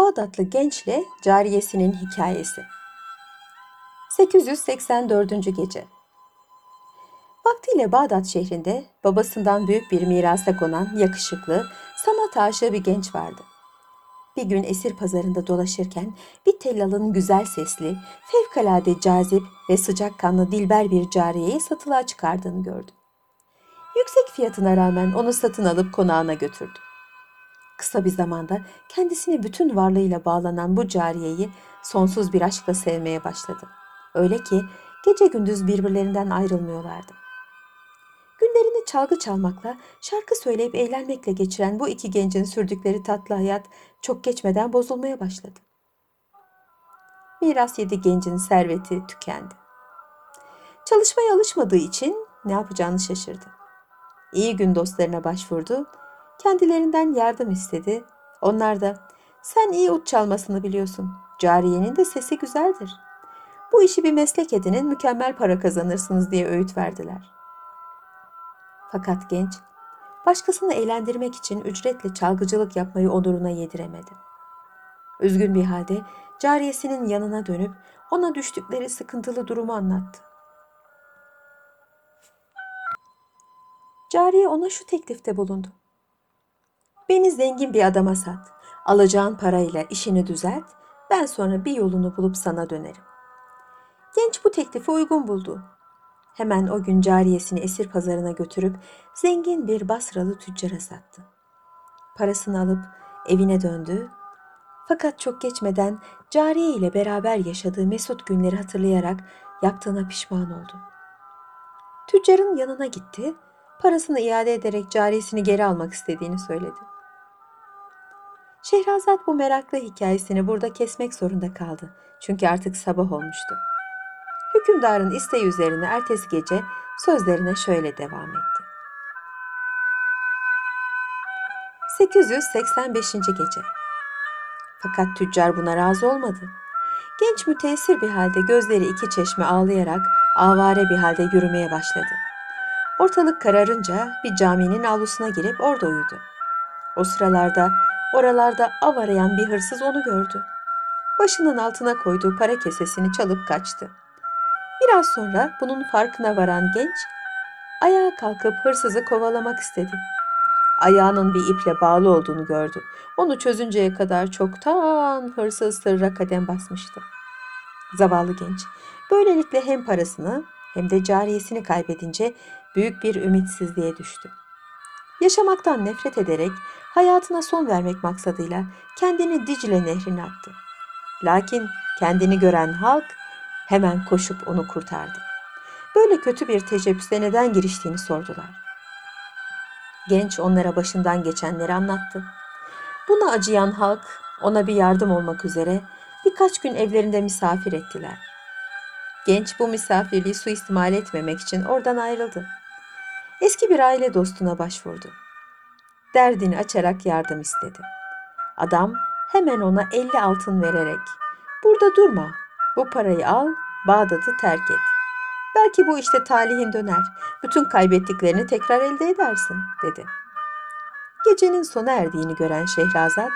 Bağdatlı gençle cariyesinin hikayesi. 884. gece. Vaktiyle Bağdat şehrinde babasından büyük bir mirasa konan yakışıklı, sanat aşığı bir genç vardı. Bir gün esir pazarında dolaşırken bir tellalın güzel sesli, fevkalade cazip ve sıcakkanlı dilber bir cariyeyi satılığa çıkardığını gördü. Yüksek fiyatına rağmen onu satın alıp konağına götürdü. Kısa bir zamanda kendisine bütün varlığıyla bağlanan bu cariyeyi sonsuz bir aşkla sevmeye başladı. Öyle ki gece gündüz birbirlerinden ayrılmıyorlardı. Günlerini çalgı çalmakla, şarkı söyleyip eğlenmekle geçiren bu iki gencin sürdükleri tatlı hayat çok geçmeden bozulmaya başladı. Miras yedi gencin serveti tükendi. Çalışmaya alışmadığı için ne yapacağını şaşırdı. İyi gün dostlarına başvurdu Kendilerinden yardım istedi. Onlar da sen iyi ut çalmasını biliyorsun. Cariyenin de sesi güzeldir. Bu işi bir meslek edinin mükemmel para kazanırsınız diye öğüt verdiler. Fakat genç başkasını eğlendirmek için ücretle çalgıcılık yapmayı onuruna yediremedi. Üzgün bir halde cariyesinin yanına dönüp ona düştükleri sıkıntılı durumu anlattı. Cariye ona şu teklifte bulundu. Beni zengin bir adama sat. Alacağın parayla işini düzelt. Ben sonra bir yolunu bulup sana dönerim. Genç bu teklifi uygun buldu. Hemen o gün cariyesini esir pazarına götürüp zengin bir Basralı tüccara sattı. Parasını alıp evine döndü. Fakat çok geçmeden cariye ile beraber yaşadığı mesut günleri hatırlayarak yaptığına pişman oldu. Tüccarın yanına gitti, parasını iade ederek cariyesini geri almak istediğini söyledi. Şehrazat bu meraklı hikayesini burada kesmek zorunda kaldı. Çünkü artık sabah olmuştu. Hükümdarın isteği üzerine ertesi gece sözlerine şöyle devam etti. 885. gece. Fakat tüccar buna razı olmadı. Genç müteessir bir halde gözleri iki çeşme ağlayarak avare bir halde yürümeye başladı. Ortalık kararınca bir caminin avlusuna girip orada uyudu. O sıralarda Oralarda av arayan bir hırsız onu gördü. Başının altına koyduğu para kesesini çalıp kaçtı. Biraz sonra bunun farkına varan genç ayağa kalkıp hırsızı kovalamak istedi. Ayağının bir iple bağlı olduğunu gördü. Onu çözünceye kadar çoktan hırsız sırra kadem basmıştı. Zavallı genç böylelikle hem parasını hem de cariyesini kaybedince büyük bir ümitsizliğe düştü. Yaşamaktan nefret ederek hayatına son vermek maksadıyla kendini Dicle nehrine attı. Lakin kendini gören halk hemen koşup onu kurtardı. Böyle kötü bir teşebbüse neden giriştiğini sordular. Genç onlara başından geçenleri anlattı. Buna acıyan halk ona bir yardım olmak üzere birkaç gün evlerinde misafir ettiler. Genç bu misafirliği suistimal etmemek için oradan ayrıldı. Eski bir aile dostuna başvurdu derdini açarak yardım istedi. Adam hemen ona elli altın vererek burada durma bu parayı al Bağdat'ı terk et. Belki bu işte talihin döner. Bütün kaybettiklerini tekrar elde edersin dedi. Gecenin sona erdiğini gören Şehrazat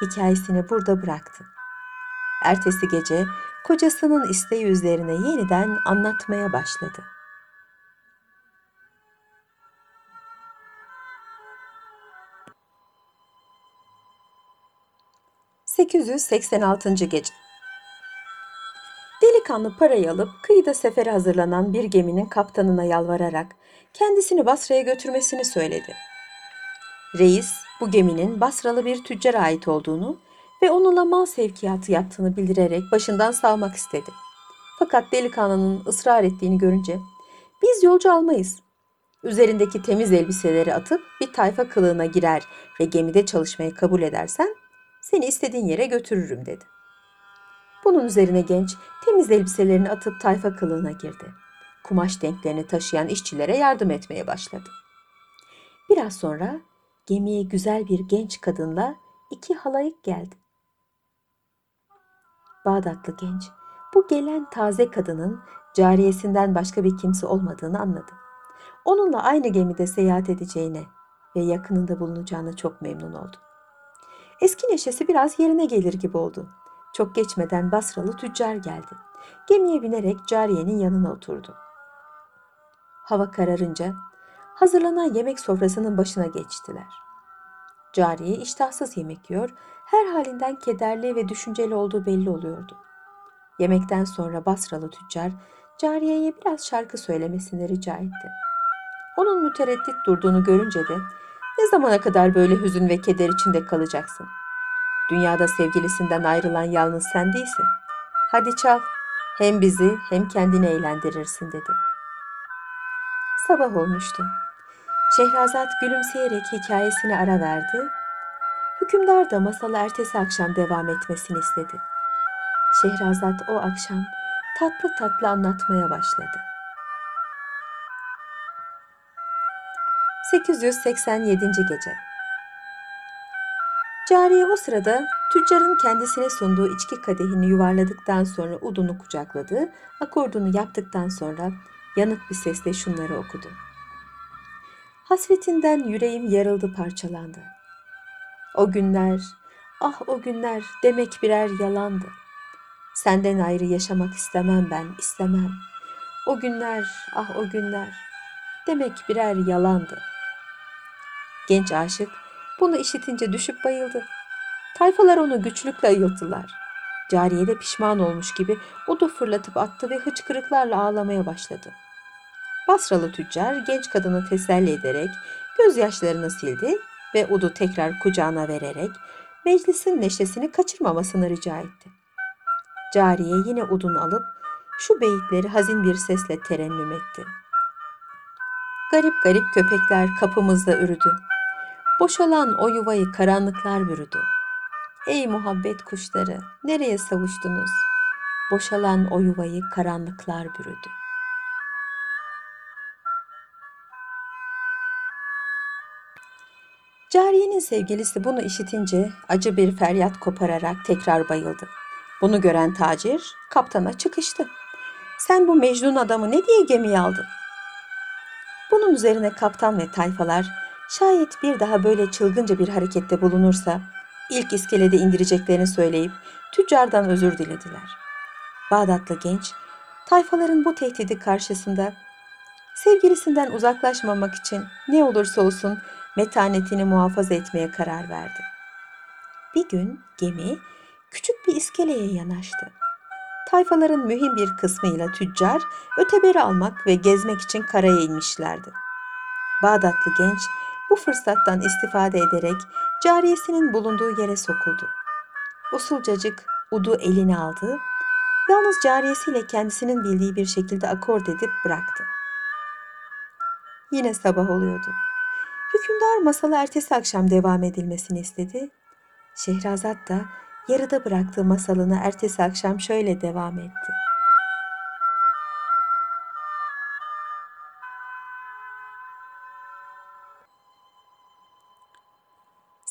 hikayesini burada bıraktı. Ertesi gece kocasının isteği üzerine yeniden anlatmaya başladı. 886. gece. Delikanlı parayı alıp kıyıda sefere hazırlanan bir geminin kaptanına yalvararak kendisini Basra'ya götürmesini söyledi. Reis bu geminin Basralı bir tüccara ait olduğunu ve onunla mal sevkiyatı yaptığını bildirerek başından savmak istedi. Fakat delikanlının ısrar ettiğini görünce biz yolcu almayız. Üzerindeki temiz elbiseleri atıp bir tayfa kılığına girer ve gemide çalışmayı kabul edersen seni istediğin yere götürürüm dedi. Bunun üzerine genç temiz elbiselerini atıp tayfa kılığına girdi. Kumaş denklerini taşıyan işçilere yardım etmeye başladı. Biraz sonra gemiye güzel bir genç kadınla iki halayık geldi. Bağdatlı genç bu gelen taze kadının cariyesinden başka bir kimse olmadığını anladı. Onunla aynı gemide seyahat edeceğine ve yakınında bulunacağına çok memnun oldu. Eski neşesi biraz yerine gelir gibi oldu. Çok geçmeden Basralı tüccar geldi. Gemiye binerek cariyenin yanına oturdu. Hava kararınca hazırlanan yemek sofrasının başına geçtiler. Cariye iştahsız yemek yiyor, her halinden kederli ve düşünceli olduğu belli oluyordu. Yemekten sonra Basralı tüccar cariyeye biraz şarkı söylemesini rica etti. Onun mütereddit durduğunu görünce de ne zamana kadar böyle hüzün ve keder içinde kalacaksın? Dünyada sevgilisinden ayrılan yalnız sen değilsin. Hadi çal, hem bizi hem kendini eğlendirirsin dedi. Sabah olmuştu. Şehrazat gülümseyerek hikayesine ara verdi. Hükümdar da masalı ertesi akşam devam etmesini istedi. Şehrazat o akşam tatlı tatlı anlatmaya başladı. 887. Gece Cariye o sırada tüccarın kendisine sunduğu içki kadehini yuvarladıktan sonra udunu kucakladı, akordunu yaptıktan sonra yanık bir sesle şunları okudu. Hasretinden yüreğim yarıldı parçalandı. O günler, ah o günler demek birer yalandı. Senden ayrı yaşamak istemem ben, istemem. O günler, ah o günler demek birer yalandı. Genç aşık bunu işitince düşüp bayıldı. Tayfalar onu güçlükle ayılttılar. Cariye de pişman olmuş gibi odu fırlatıp attı ve hıçkırıklarla ağlamaya başladı. Basralı tüccar genç kadını teselli ederek gözyaşlarını sildi ve odu tekrar kucağına vererek meclisin neşesini kaçırmamasını rica etti. Cariye yine udunu alıp şu beyitleri hazin bir sesle terennüm etti. Garip garip köpekler kapımızda ürüdü. Boşalan o yuvayı karanlıklar bürüdü. Ey muhabbet kuşları, nereye savuştunuz? Boşalan o yuvayı karanlıklar bürüdü. Cariyenin sevgilisi bunu işitince acı bir feryat kopararak tekrar bayıldı. Bunu gören tacir kaptana çıkıştı. Sen bu Mecnun adamı ne diye gemiye aldın? Bunun üzerine kaptan ve tayfalar şayet bir daha böyle çılgınca bir harekette bulunursa ilk iskelede indireceklerini söyleyip tüccardan özür dilediler. Bağdatlı genç tayfaların bu tehdidi karşısında sevgilisinden uzaklaşmamak için ne olursa olsun metanetini muhafaza etmeye karar verdi. Bir gün gemi küçük bir iskeleye yanaştı. Tayfaların mühim bir kısmıyla tüccar öteberi almak ve gezmek için karaya inmişlerdi. Bağdatlı genç bu fırsattan istifade ederek cariyesinin bulunduğu yere sokuldu. Usulcacık udu eline aldı, yalnız cariyesiyle kendisinin bildiği bir şekilde akord edip bıraktı. Yine sabah oluyordu. Hükümdar masalı ertesi akşam devam edilmesini istedi. Şehrazat da yarıda bıraktığı masalını ertesi akşam şöyle devam etti.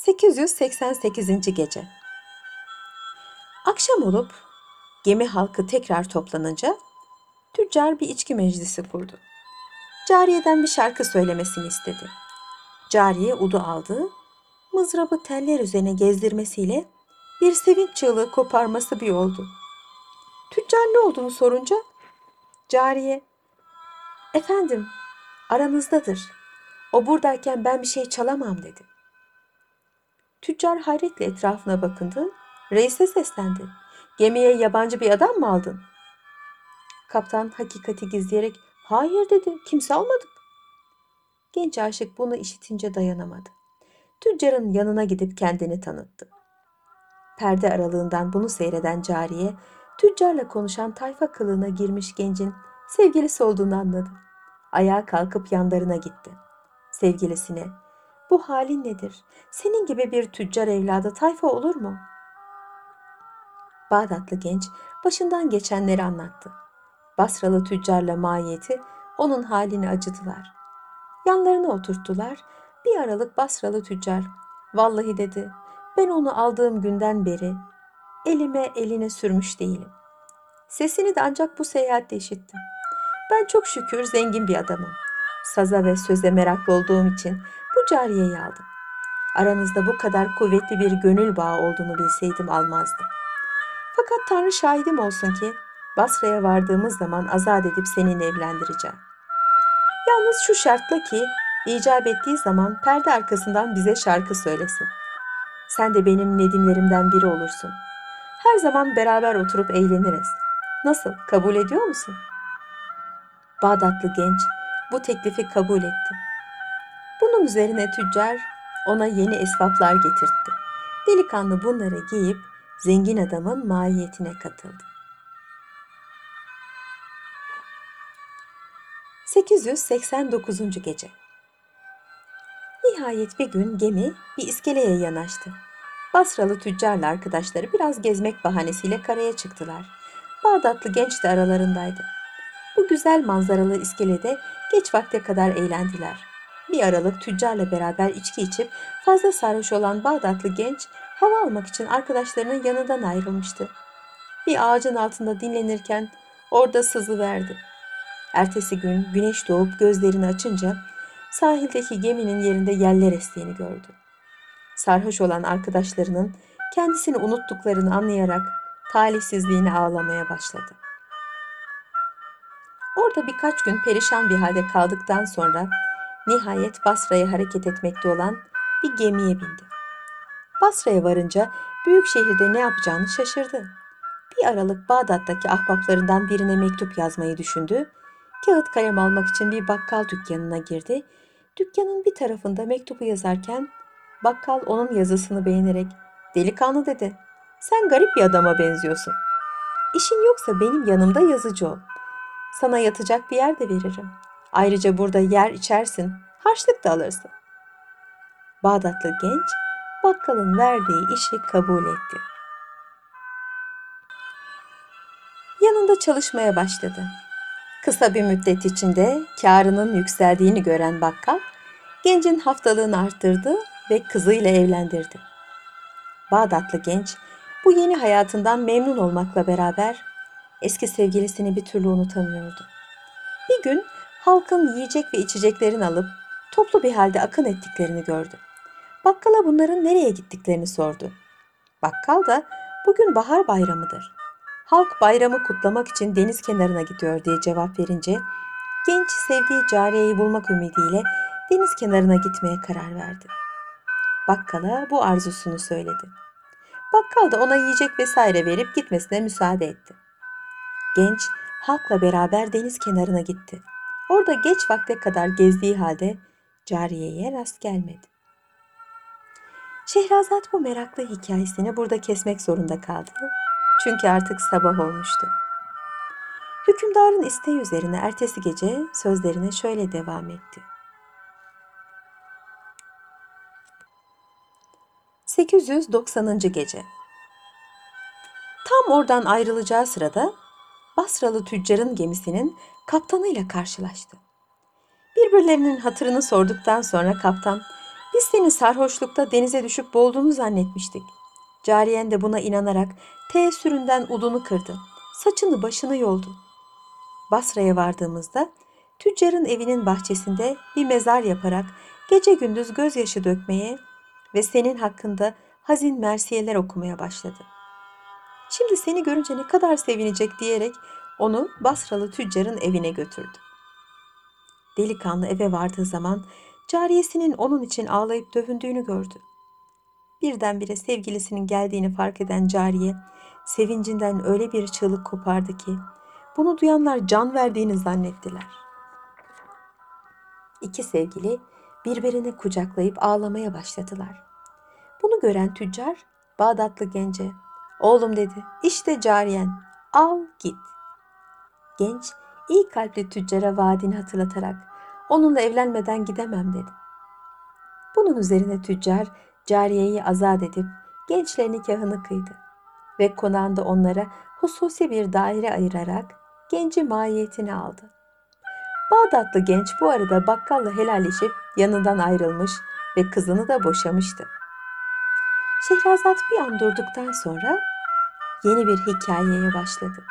...888. Gece Akşam olup gemi halkı tekrar toplanınca tüccar bir içki meclisi kurdu. Cariyeden bir şarkı söylemesini istedi. Cariye udu aldı, mızrabı teller üzerine gezdirmesiyle bir sevinç çığlığı koparması bir oldu. Tüccar ne olduğunu sorunca cariye efendim aranızdadır. O buradayken ben bir şey çalamam dedi. Tüccar hayretle etrafına bakındı. Reise seslendi. Gemiye yabancı bir adam mı aldın? Kaptan hakikati gizleyerek hayır dedi kimse almadık. Genç aşık bunu işitince dayanamadı. Tüccarın yanına gidip kendini tanıttı. Perde aralığından bunu seyreden cariye, tüccarla konuşan tayfa kılığına girmiş gencin sevgilisi olduğunu anladı. Ayağa kalkıp yanlarına gitti. Sevgilisine, bu halin nedir? Senin gibi bir tüccar evladı tayfa olur mu? Bağdatlı genç başından geçenleri anlattı. Basralı tüccarla mahiyeti onun halini acıdılar. Yanlarına oturttular. Bir aralık Basralı tüccar, vallahi dedi, ben onu aldığım günden beri elime eline sürmüş değilim. Sesini de ancak bu seyahatte işittim. Ben çok şükür zengin bir adamım. Saza ve söze meraklı olduğum için bu cariyeyi aldım. Aranızda bu kadar kuvvetli bir gönül bağı olduğunu bilseydim almazdım. Fakat Tanrı şahidim olsun ki Basra'ya vardığımız zaman azat edip seninle evlendireceğim. Yalnız şu şartla ki icap ettiği zaman perde arkasından bize şarkı söylesin. Sen de benim nedimlerimden biri olursun. Her zaman beraber oturup eğleniriz. Nasıl, kabul ediyor musun? Bağdatlı genç bu teklifi kabul etti. Bunun üzerine tüccar ona yeni esvaplar getirtti. Delikanlı bunları giyip zengin adamın mahiyetine katıldı. 889. gece. Nihayet bir gün gemi bir iskeleye yanaştı. Basralı tüccarla arkadaşları biraz gezmek bahanesiyle karaya çıktılar. Bağdatlı genç de aralarındaydı. Bu güzel manzaralı iskelede geç vakte kadar eğlendiler. Bir aralık tüccarla beraber içki içip fazla sarhoş olan Bağdatlı genç hava almak için arkadaşlarının yanından ayrılmıştı. Bir ağacın altında dinlenirken orada sızı verdi. Ertesi gün güneş doğup gözlerini açınca sahildeki geminin yerinde yeller estiğini gördü. Sarhoş olan arkadaşlarının kendisini unuttuklarını anlayarak talihsizliğini ağlamaya başladı. Orada birkaç gün perişan bir halde kaldıktan sonra nihayet Basra'ya hareket etmekte olan bir gemiye bindi. Basra'ya varınca büyük şehirde ne yapacağını şaşırdı. Bir aralık Bağdat'taki ahbaplarından birine mektup yazmayı düşündü. Kağıt kalem almak için bir bakkal dükkanına girdi. Dükkanın bir tarafında mektubu yazarken bakkal onun yazısını beğenerek delikanlı dedi. Sen garip bir adama benziyorsun. İşin yoksa benim yanımda yazıcı ol. Sana yatacak bir yer de veririm. Ayrıca burada yer içersin, harçlık da alırsın. Bağdatlı genç bakkalın verdiği işi kabul etti. Yanında çalışmaya başladı. Kısa bir müddet içinde karının yükseldiğini gören bakkal, gencin haftalığını arttırdı ve kızıyla evlendirdi. Bağdatlı genç bu yeni hayatından memnun olmakla beraber eski sevgilisini bir türlü unutamıyordu. Bir gün halkın yiyecek ve içeceklerini alıp toplu bir halde akın ettiklerini gördü. Bakkala bunların nereye gittiklerini sordu. Bakkal da bugün bahar bayramıdır. Halk bayramı kutlamak için deniz kenarına gidiyor diye cevap verince genç sevdiği cariyeyi bulmak ümidiyle deniz kenarına gitmeye karar verdi. Bakkala bu arzusunu söyledi. Bakkal da ona yiyecek vesaire verip gitmesine müsaade etti. Genç halkla beraber deniz kenarına gitti. Orada geç vakte kadar gezdiği halde cariyeye rast gelmedi. Şehrazat bu meraklı hikayesini burada kesmek zorunda kaldı. Çünkü artık sabah olmuştu. Hükümdarın isteği üzerine ertesi gece sözlerine şöyle devam etti. 890. gece. Tam oradan ayrılacağı sırada Basralı tüccarın gemisinin kaptanıyla karşılaştı. Birbirlerinin hatırını sorduktan sonra kaptan, biz seni sarhoşlukta denize düşüp boğulduğunu zannetmiştik. Cariyen de buna inanarak teessüründen udunu kırdı. Saçını başını yoldu. Basra'ya vardığımızda tüccarın evinin bahçesinde bir mezar yaparak gece gündüz gözyaşı dökmeye ve senin hakkında hazin mersiyeler okumaya başladı. Şimdi seni görünce ne kadar sevinecek diyerek onu Basralı tüccarın evine götürdü. Delikanlı eve vardığı zaman cariyesinin onun için ağlayıp dövündüğünü gördü. Birdenbire sevgilisinin geldiğini fark eden cariye sevincinden öyle bir çığlık kopardı ki bunu duyanlar can verdiğini zannettiler. İki sevgili birbirini kucaklayıp ağlamaya başladılar. Bunu gören tüccar Bağdatlı gence oğlum dedi işte cariyen al git. Genç iyi kalpli tüccara vaadini hatırlatarak onunla evlenmeden gidemem dedi. Bunun üzerine tüccar cariyeyi azat edip gençle nikahını kıydı ve konağında onlara hususi bir daire ayırarak genci mahiyetini aldı. Bağdatlı genç bu arada bakkalla helalleşip yanından ayrılmış ve kızını da boşamıştı. Şehrazat bir an durduktan sonra yeni bir hikayeye başladı.